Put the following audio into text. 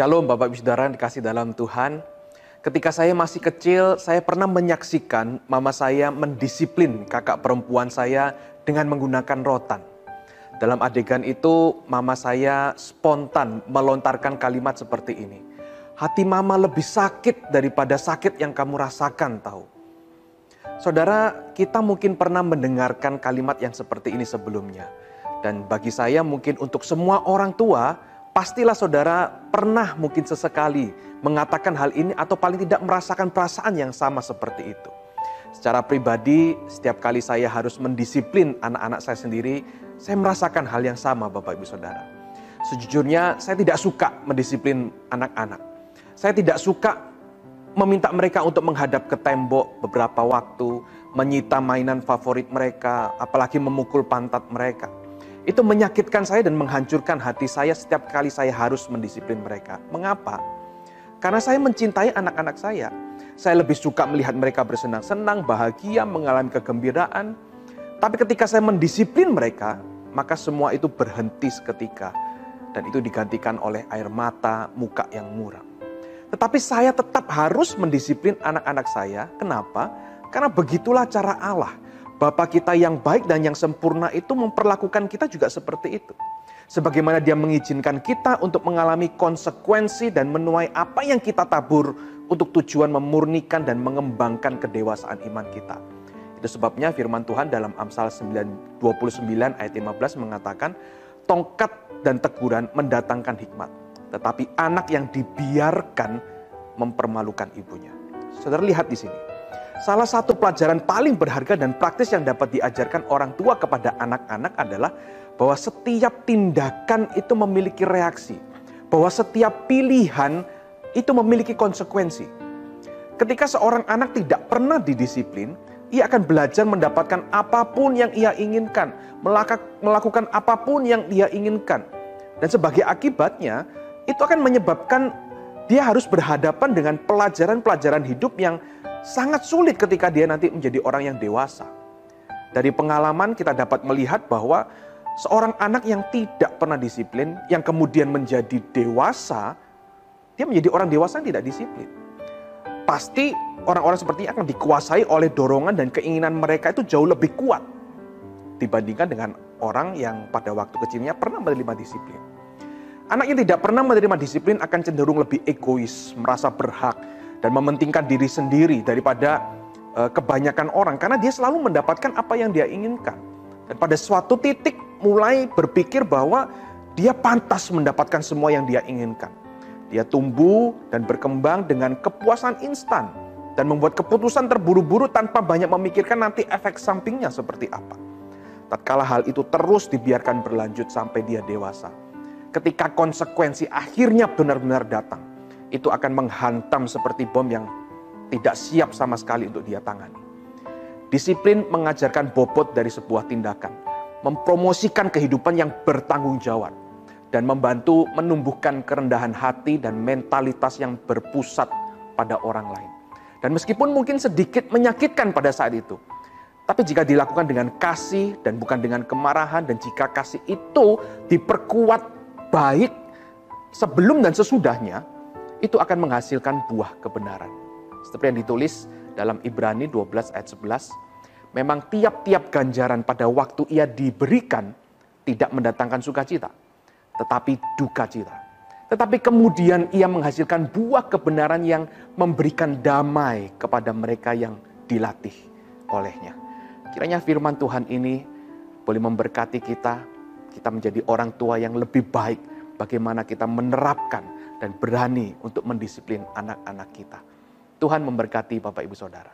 Shalom Bapak Ibu Saudara dikasih dalam Tuhan. Ketika saya masih kecil, saya pernah menyaksikan mama saya mendisiplin kakak perempuan saya dengan menggunakan rotan. Dalam adegan itu, mama saya spontan melontarkan kalimat seperti ini. Hati mama lebih sakit daripada sakit yang kamu rasakan tahu. Saudara, kita mungkin pernah mendengarkan kalimat yang seperti ini sebelumnya. Dan bagi saya mungkin untuk semua orang tua, pastilah saudara pernah mungkin sesekali mengatakan hal ini atau paling tidak merasakan perasaan yang sama seperti itu. Secara pribadi, setiap kali saya harus mendisiplin anak-anak saya sendiri, saya merasakan hal yang sama Bapak Ibu Saudara. Sejujurnya saya tidak suka mendisiplin anak-anak. Saya tidak suka meminta mereka untuk menghadap ke tembok beberapa waktu, menyita mainan favorit mereka, apalagi memukul pantat mereka. Itu menyakitkan saya dan menghancurkan hati saya setiap kali saya harus mendisiplin mereka. Mengapa? Karena saya mencintai anak-anak saya. Saya lebih suka melihat mereka bersenang-senang, bahagia, mengalami kegembiraan. Tapi ketika saya mendisiplin mereka, maka semua itu berhenti seketika. Dan itu digantikan oleh air mata, muka yang muram. Tetapi saya tetap harus mendisiplin anak-anak saya. Kenapa? Karena begitulah cara Allah Bapa kita yang baik dan yang sempurna itu memperlakukan kita juga seperti itu. Sebagaimana dia mengizinkan kita untuk mengalami konsekuensi dan menuai apa yang kita tabur untuk tujuan memurnikan dan mengembangkan kedewasaan iman kita. Itu sebabnya firman Tuhan dalam Amsal 29 ayat 15 mengatakan, tongkat dan teguran mendatangkan hikmat. Tetapi anak yang dibiarkan mempermalukan ibunya. Saudara lihat di sini Salah satu pelajaran paling berharga dan praktis yang dapat diajarkan orang tua kepada anak-anak adalah bahwa setiap tindakan itu memiliki reaksi, bahwa setiap pilihan itu memiliki konsekuensi. Ketika seorang anak tidak pernah didisiplin, ia akan belajar mendapatkan apa pun yang ia inginkan, melakukan apa pun yang ia inginkan. Dan sebagai akibatnya, itu akan menyebabkan dia harus berhadapan dengan pelajaran-pelajaran hidup yang sangat sulit ketika dia nanti menjadi orang yang dewasa. Dari pengalaman kita dapat melihat bahwa seorang anak yang tidak pernah disiplin, yang kemudian menjadi dewasa, dia menjadi orang dewasa yang tidak disiplin. Pasti orang-orang seperti ini akan dikuasai oleh dorongan dan keinginan mereka itu jauh lebih kuat dibandingkan dengan orang yang pada waktu kecilnya pernah menerima disiplin. Anak yang tidak pernah menerima disiplin akan cenderung lebih egois, merasa berhak, dan mementingkan diri sendiri daripada uh, kebanyakan orang karena dia selalu mendapatkan apa yang dia inginkan. Dan pada suatu titik mulai berpikir bahwa dia pantas mendapatkan semua yang dia inginkan. Dia tumbuh dan berkembang dengan kepuasan instan dan membuat keputusan terburu-buru tanpa banyak memikirkan nanti efek sampingnya seperti apa. Tatkala hal itu terus dibiarkan berlanjut sampai dia dewasa. Ketika konsekuensi akhirnya benar-benar datang, itu akan menghantam seperti bom yang tidak siap sama sekali untuk dia tangani. Disiplin mengajarkan bobot dari sebuah tindakan, mempromosikan kehidupan yang bertanggung jawab, dan membantu menumbuhkan kerendahan hati dan mentalitas yang berpusat pada orang lain. Dan meskipun mungkin sedikit menyakitkan pada saat itu, tapi jika dilakukan dengan kasih dan bukan dengan kemarahan, dan jika kasih itu diperkuat baik sebelum dan sesudahnya, itu akan menghasilkan buah kebenaran. Seperti yang ditulis dalam Ibrani 12 ayat 11, memang tiap-tiap ganjaran pada waktu ia diberikan tidak mendatangkan sukacita, tetapi duka cita. Tetapi kemudian ia menghasilkan buah kebenaran yang memberikan damai kepada mereka yang dilatih olehnya. Kiranya firman Tuhan ini boleh memberkati kita, kita menjadi orang tua yang lebih baik, bagaimana kita menerapkan dan berani untuk mendisiplin anak-anak kita. Tuhan memberkati Bapak Ibu Saudara.